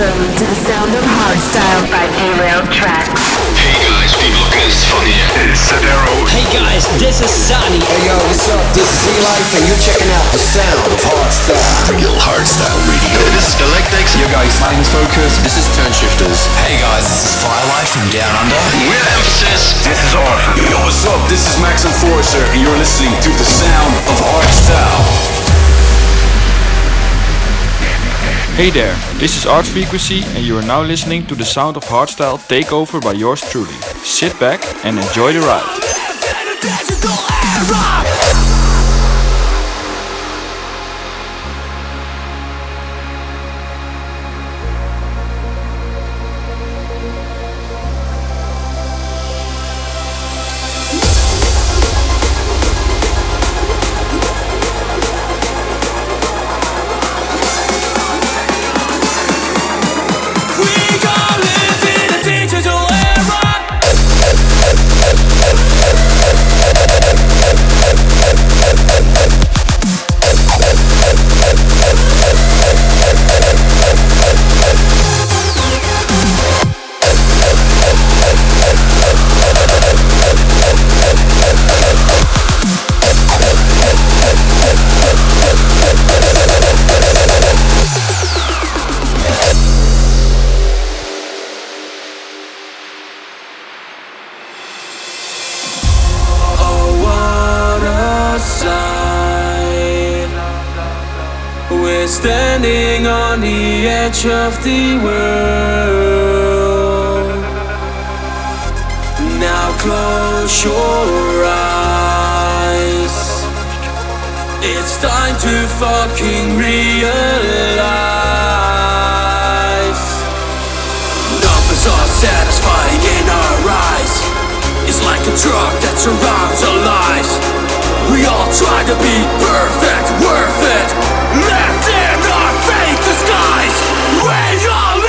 Welcome to the sound of hardstyle by Derailed Traxx. Hey guys, people Chris van hier. It's Sadero. Hey guys, this is Sani. Hey yo, what's up? This is E-Life and you're checking out the sound of hardstyle. Real hardstyle radio. This is Galactics. Yo guys, my name is Focus. This is Toneshifterz. Hey guys, this is Firelight from Down Under. We're Emphasis. This is awesome. Yo, what's up? This is Max Enforcer and you're listening to the sound of hardstyle. Hey there, this is Art Frequency and you are now listening to the sound of hardstyle takeover by yours truly. Sit back and enjoy the ride. Edge of the world. Now close your eyes. It's time to fucking realize. Numbers are satisfying in our eyes. It's like a drug that surrounds our lives. We all try to be perfect, worth it. We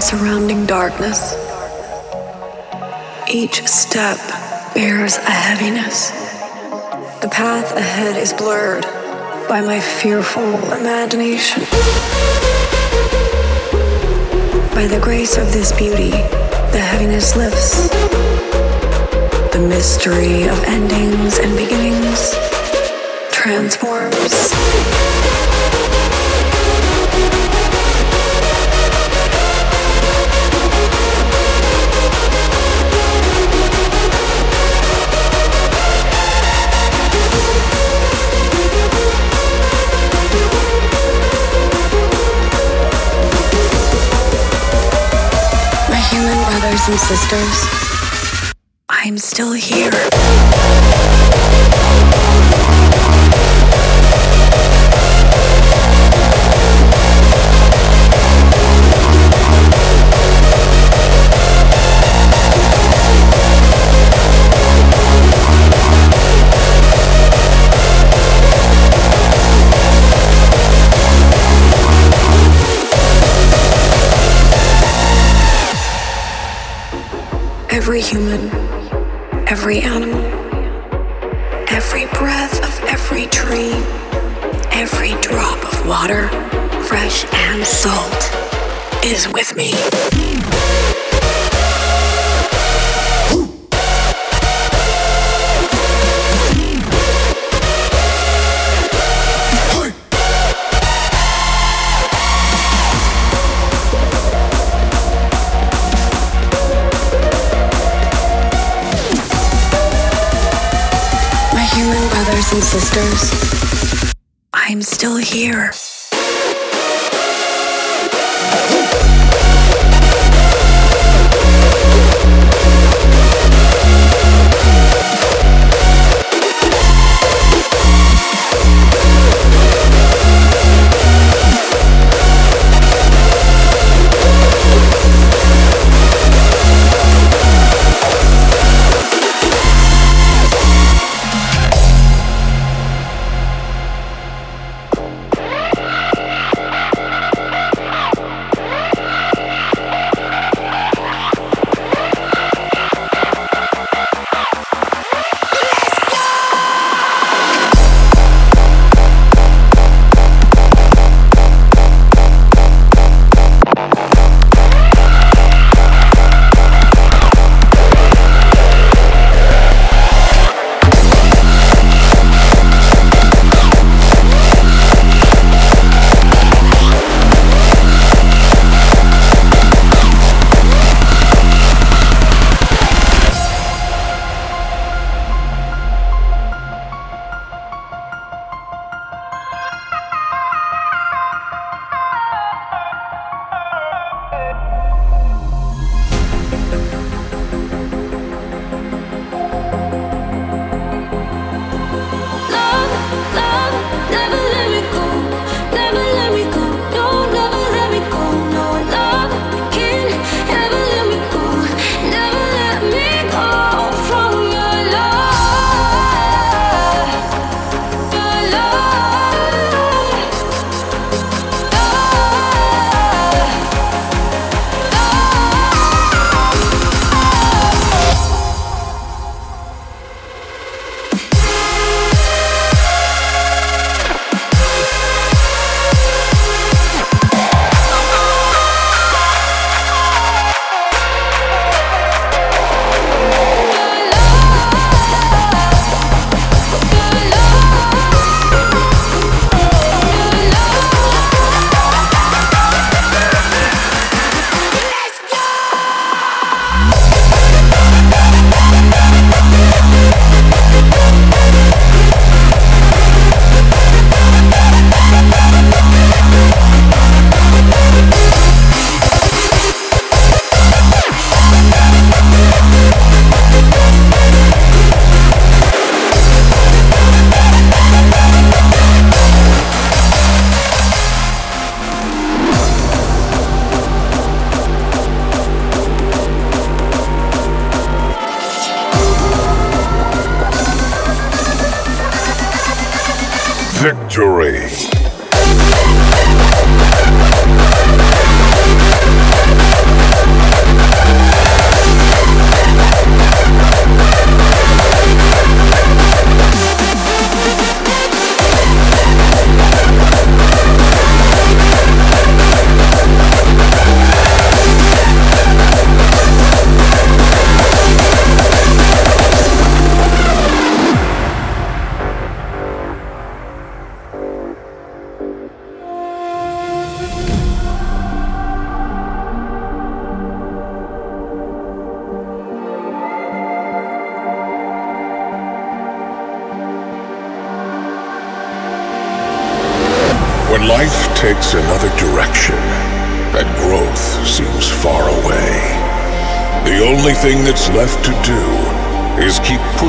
surrounding darkness. Each step bears a heaviness. The path ahead is blurred by my fearful imagination. By the grace of this beauty, the heaviness lifts. The mystery of endings and beginnings transforms. Brothers and sisters, I'm still here. Human, every animal, every breath of every tree, every drop of water, fresh and salt, is with me. Sisters, I'm still here.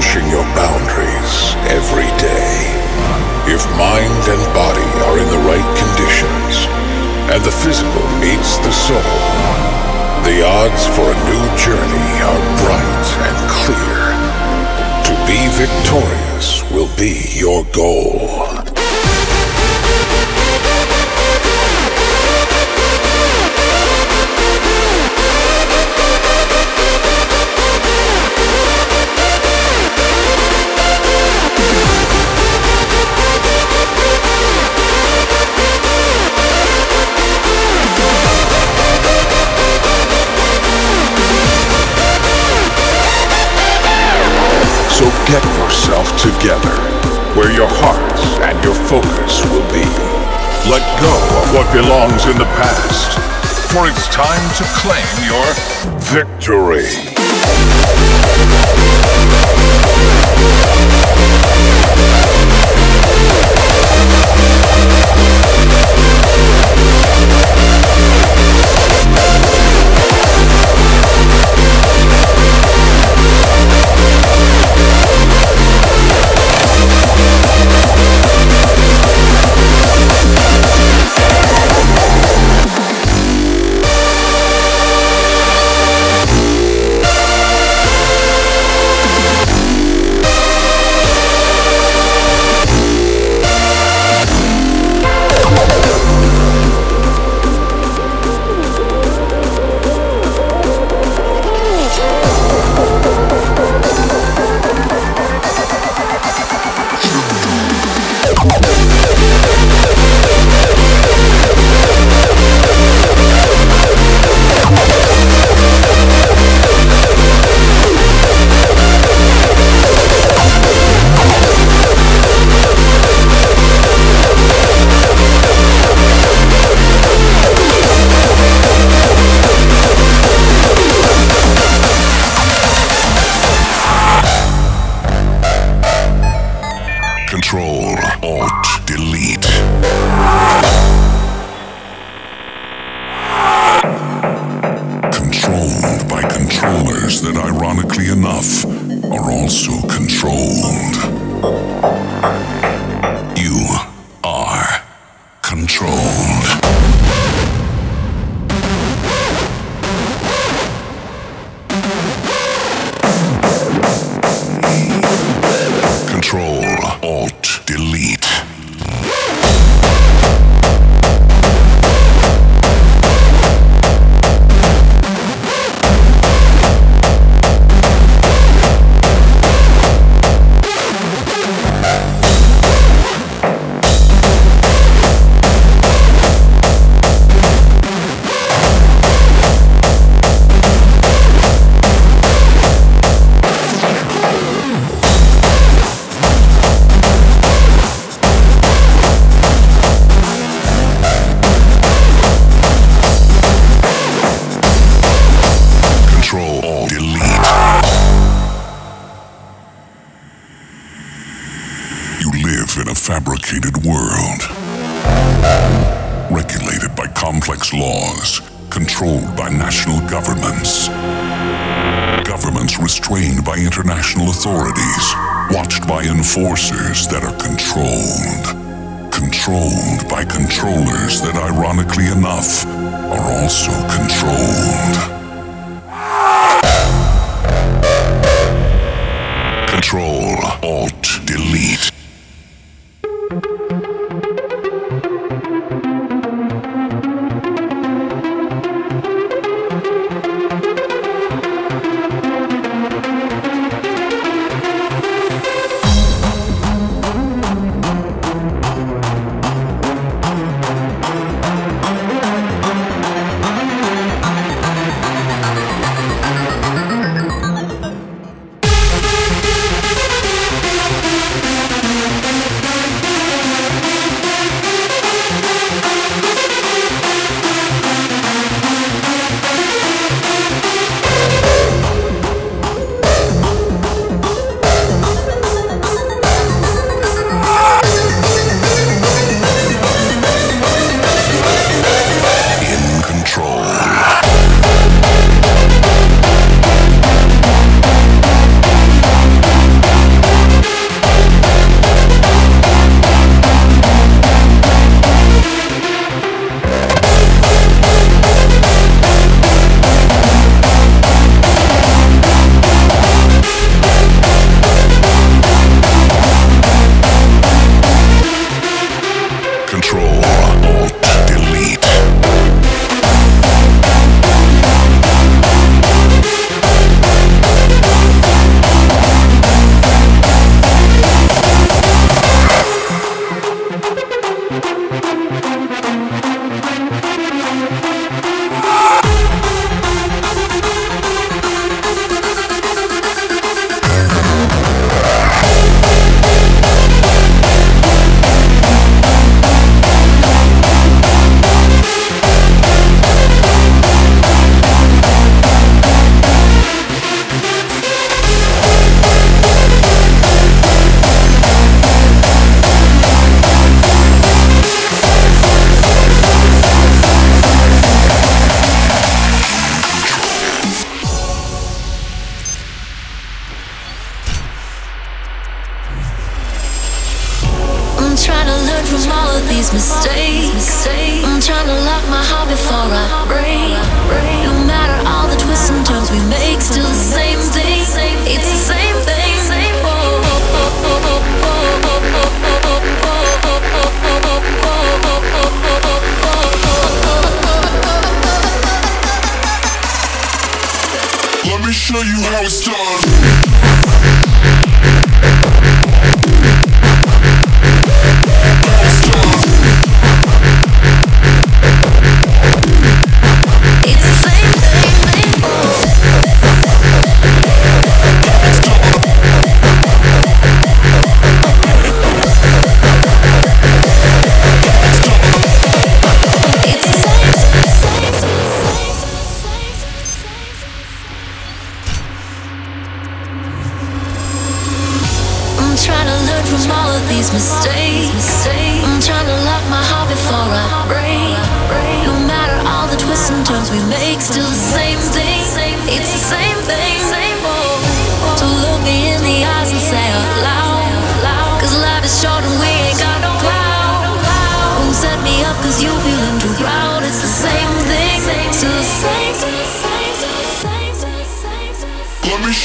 Pushing your boundaries every day. If mind and body are in the right conditions and the physical meets the soul, the odds for a new journey are bright and clear. To be victorious will be your goal. Together, where your hearts and your focus will be. Let go of what belongs in the past, for it's time to claim your victory. international authorities, watched by enforcers that are controlled. Controlled by controllers that, ironically enough, are also controlled. Control, Alt, Delete.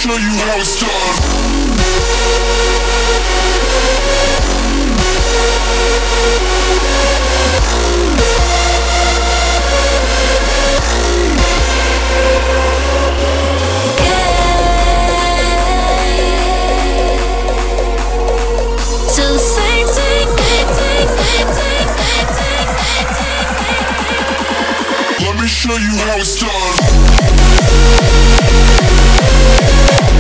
show you how it's done. Let me show you how it's done. Yeah.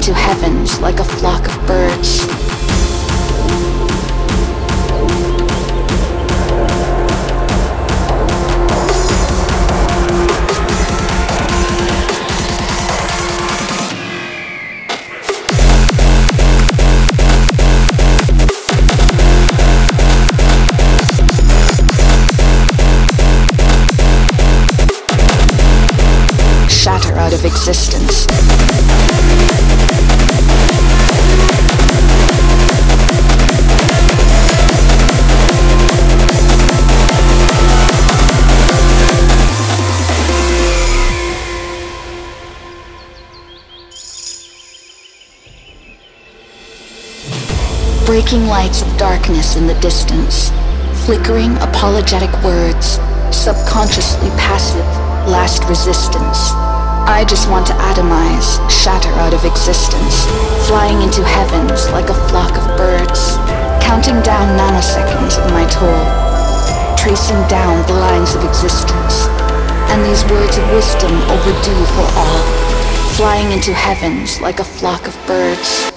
Into heavens like a flock of birds. shatter out of existence. Breaking lights of darkness in the distance, flickering apologetic words, subconsciously passive, last resistance. I just want to atomize, shatter out of existence, flying into heavens like a flock of birds, counting down nanoseconds of my toll, tracing down the lines of existence, and these words of wisdom overdue for all, flying into heavens like a flock of birds.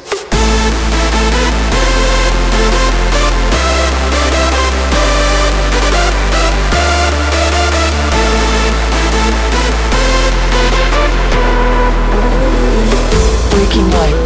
Breaking light,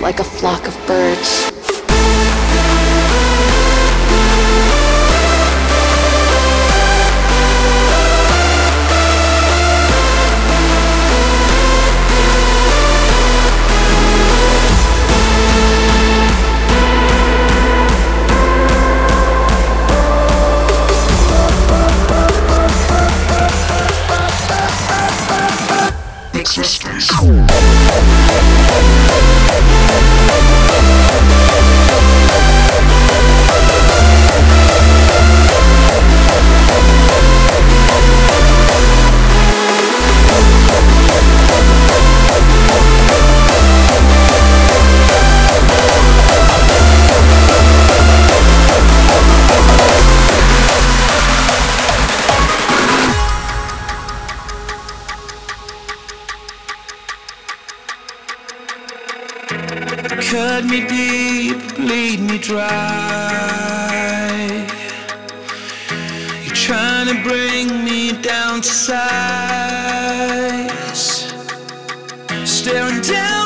like a flock of birds. Bring me down to size. Staring down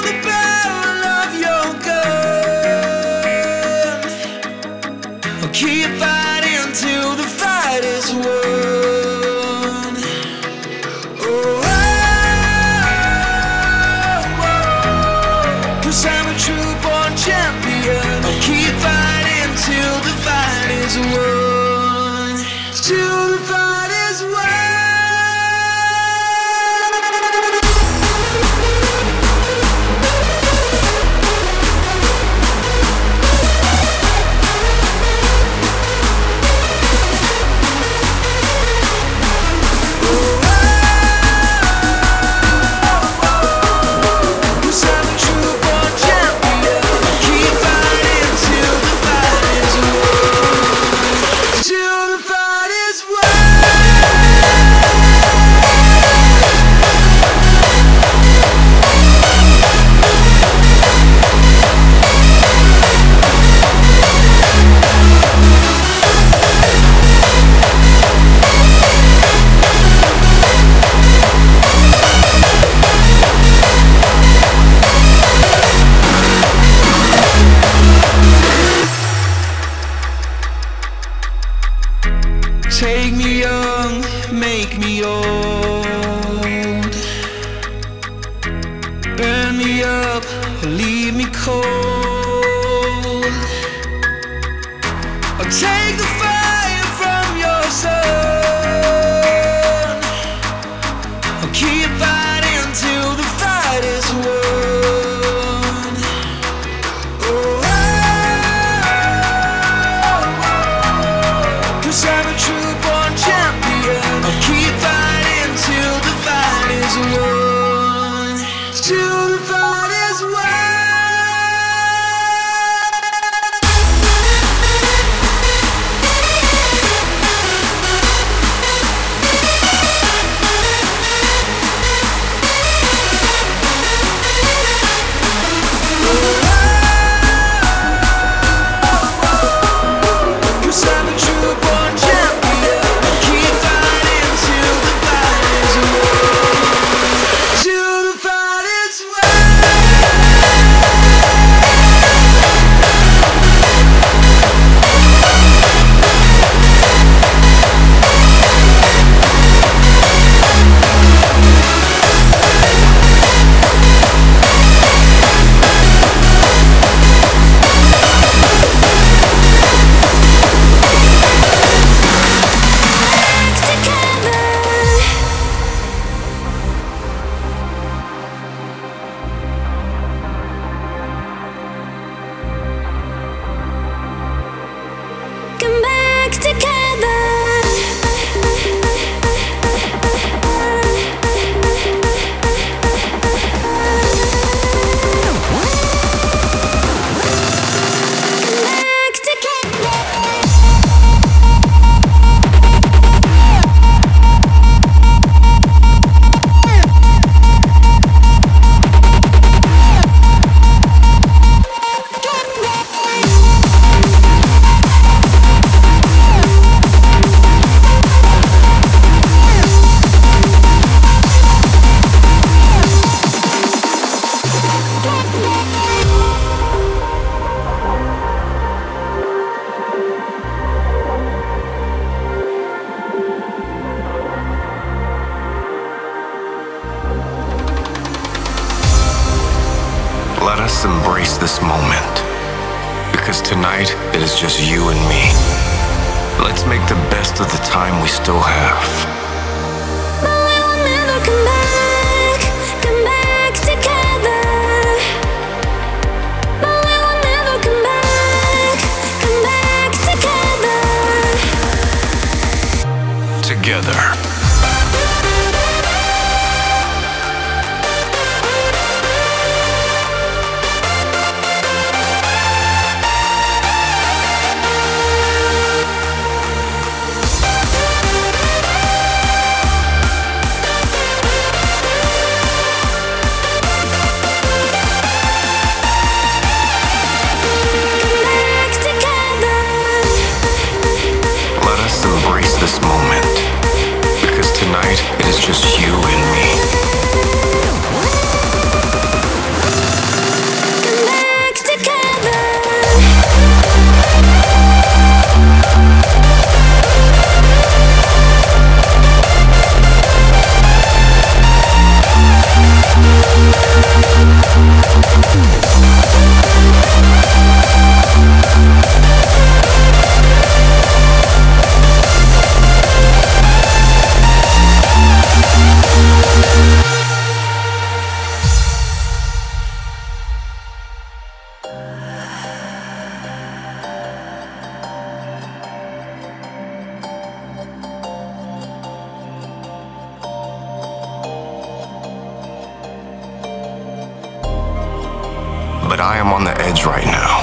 heads right now,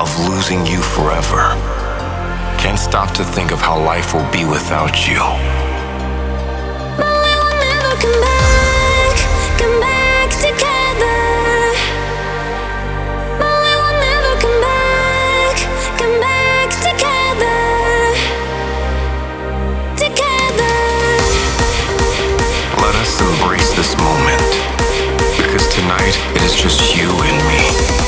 of losing you forever. Can't stop to think of how life will be without you. it is just you and me.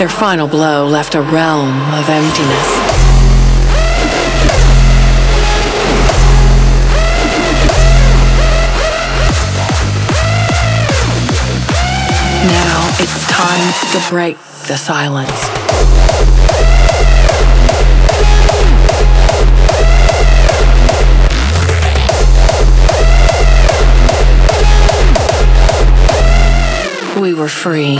Their final blow left a realm of emptiness. Now it's time to break the silence. We were free.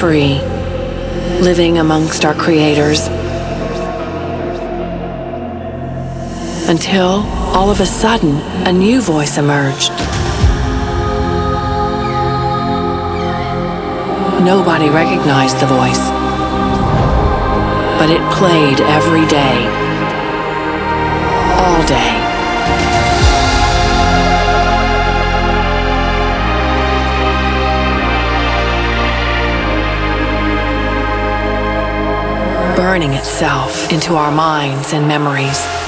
Free, living amongst our creators. Until, all of a sudden, a new voice emerged. Nobody recognized the voice, but it played every day, all day. Burning itself into our minds and memories.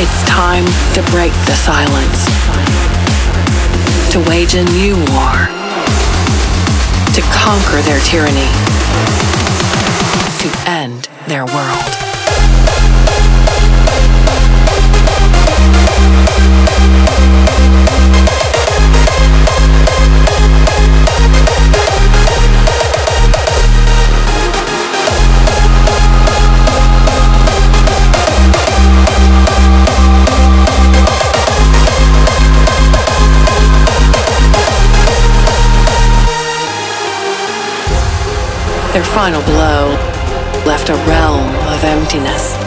It's time to break the silence, to wage a new war, to conquer their tyranny, to end their world. Final blow left a realm of emptiness.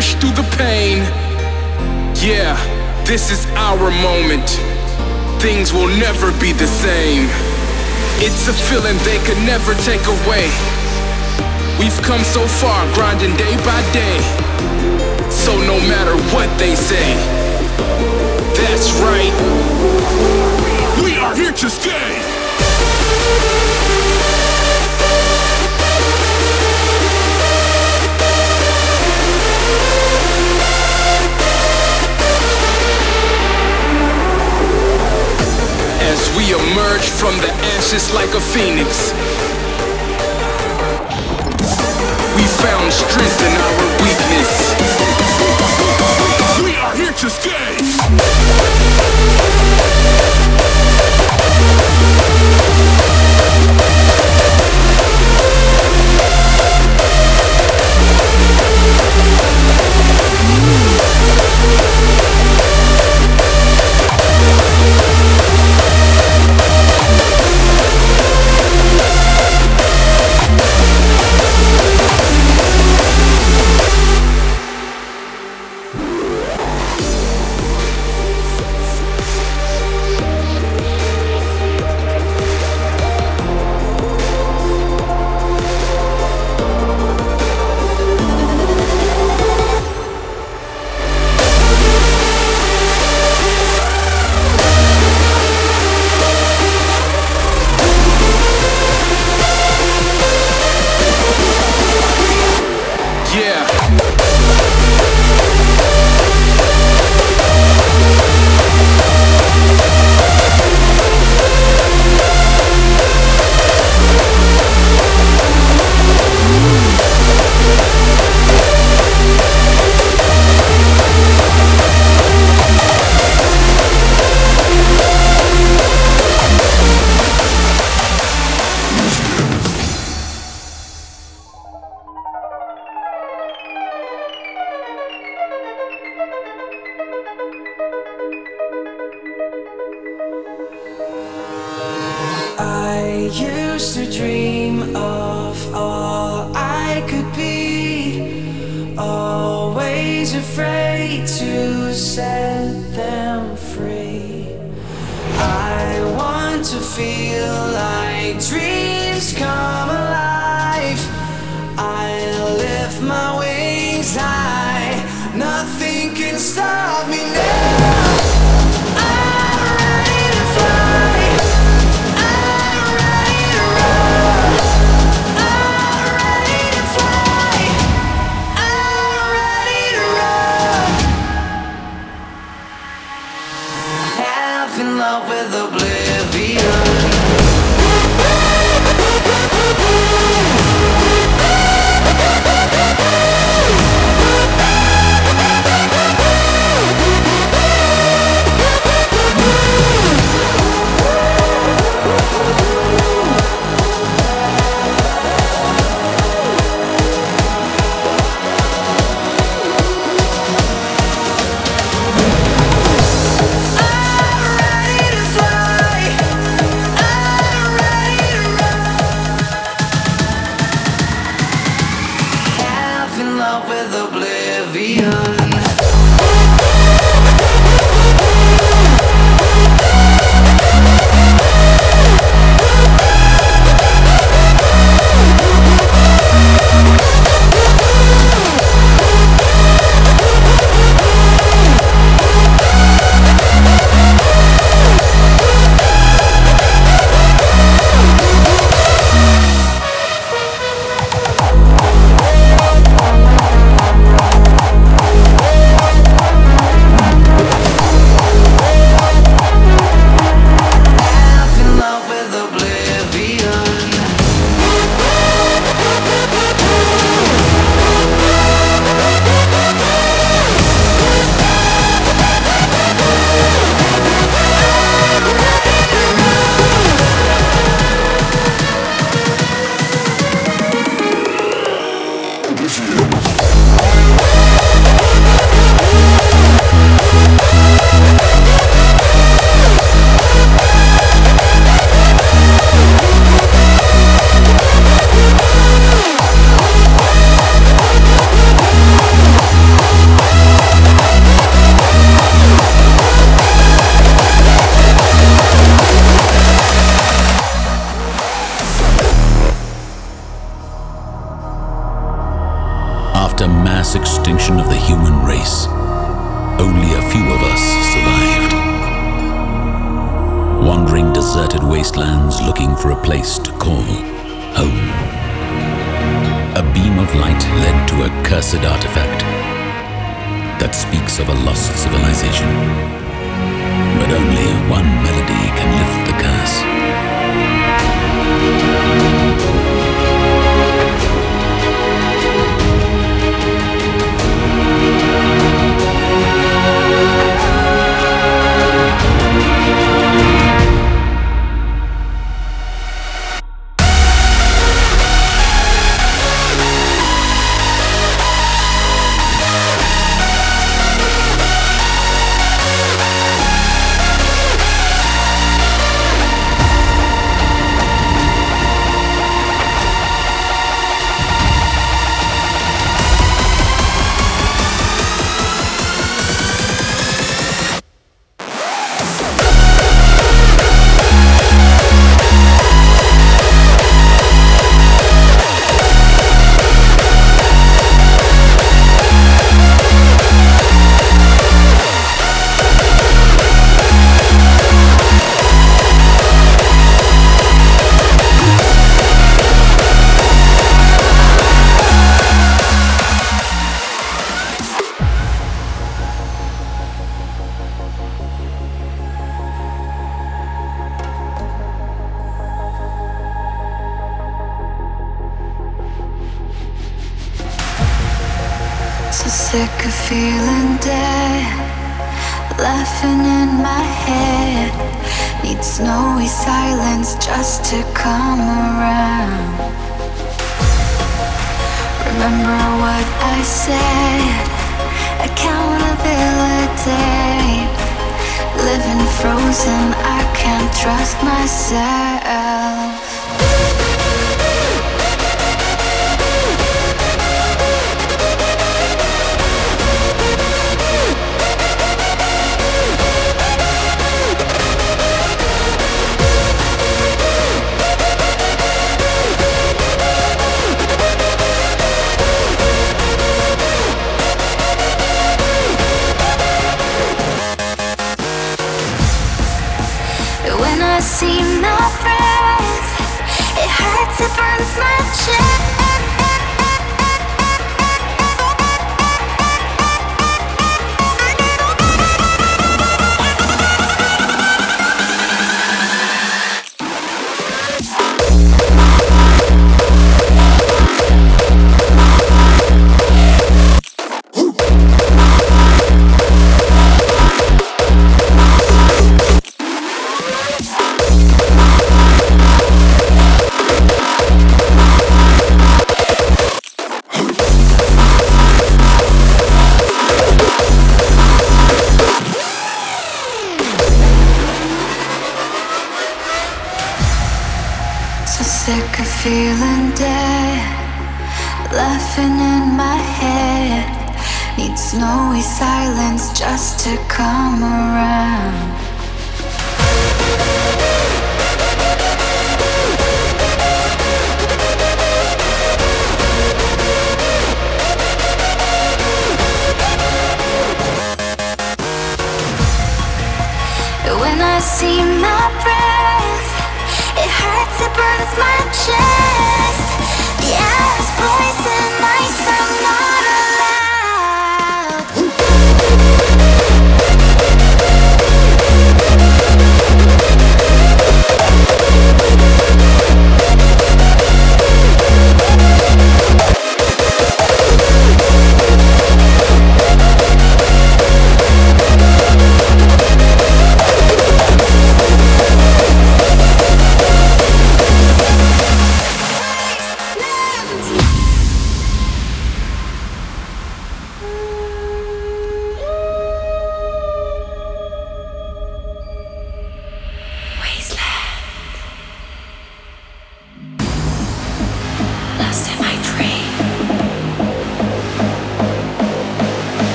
through the pain. Yeah, this is our moment. Things will never be the same. It's a feeling they could never take away. We've come so far, grinding day by day. So no matter what they say, that's right. We are here to stay. as we emerge from the ashes like a phoenix. We found strength in our weakness. We are here to stay. We'll. Wastelands looking for a place to call home. A beam of light led to a cursed artifact that speaks of a lost civilization. But only one melody can lift the curse. So sick of feeling dead, laughing in my head. Need snowy silence just to come around. Remember what I said, accountability. Living frozen, I can't trust myself. See my breath, it hurts, it burns my chest.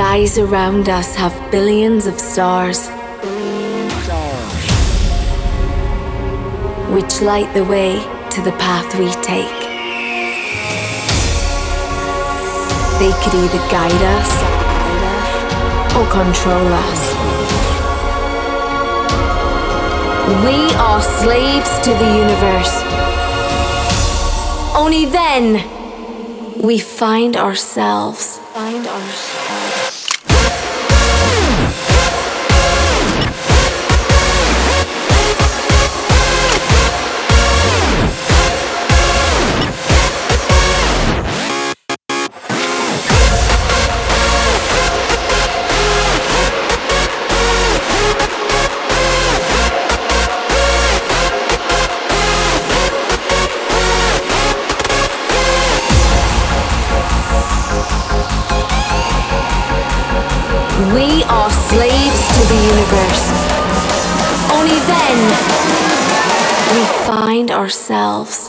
Skies around us have billions of stars, which light the way to the path we take. They could either guide us or control us. We are slaves to the universe. Only then we find ourselves. Find ourselves.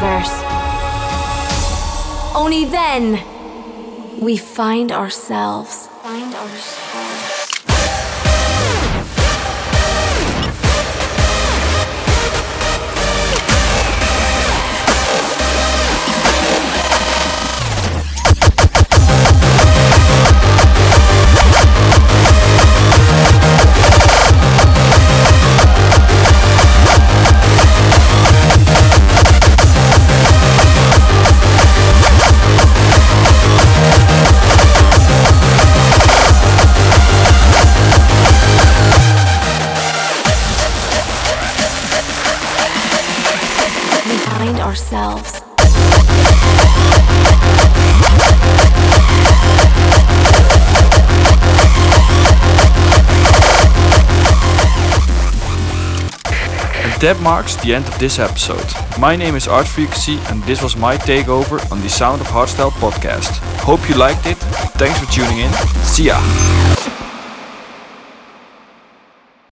Universe. Only then we find ourselves. That marks the end of this episode. My name is Art Frequency and this was my takeover on the Sound of Hardstyle podcast. Hope you liked it. Thanks for tuning in. See ya.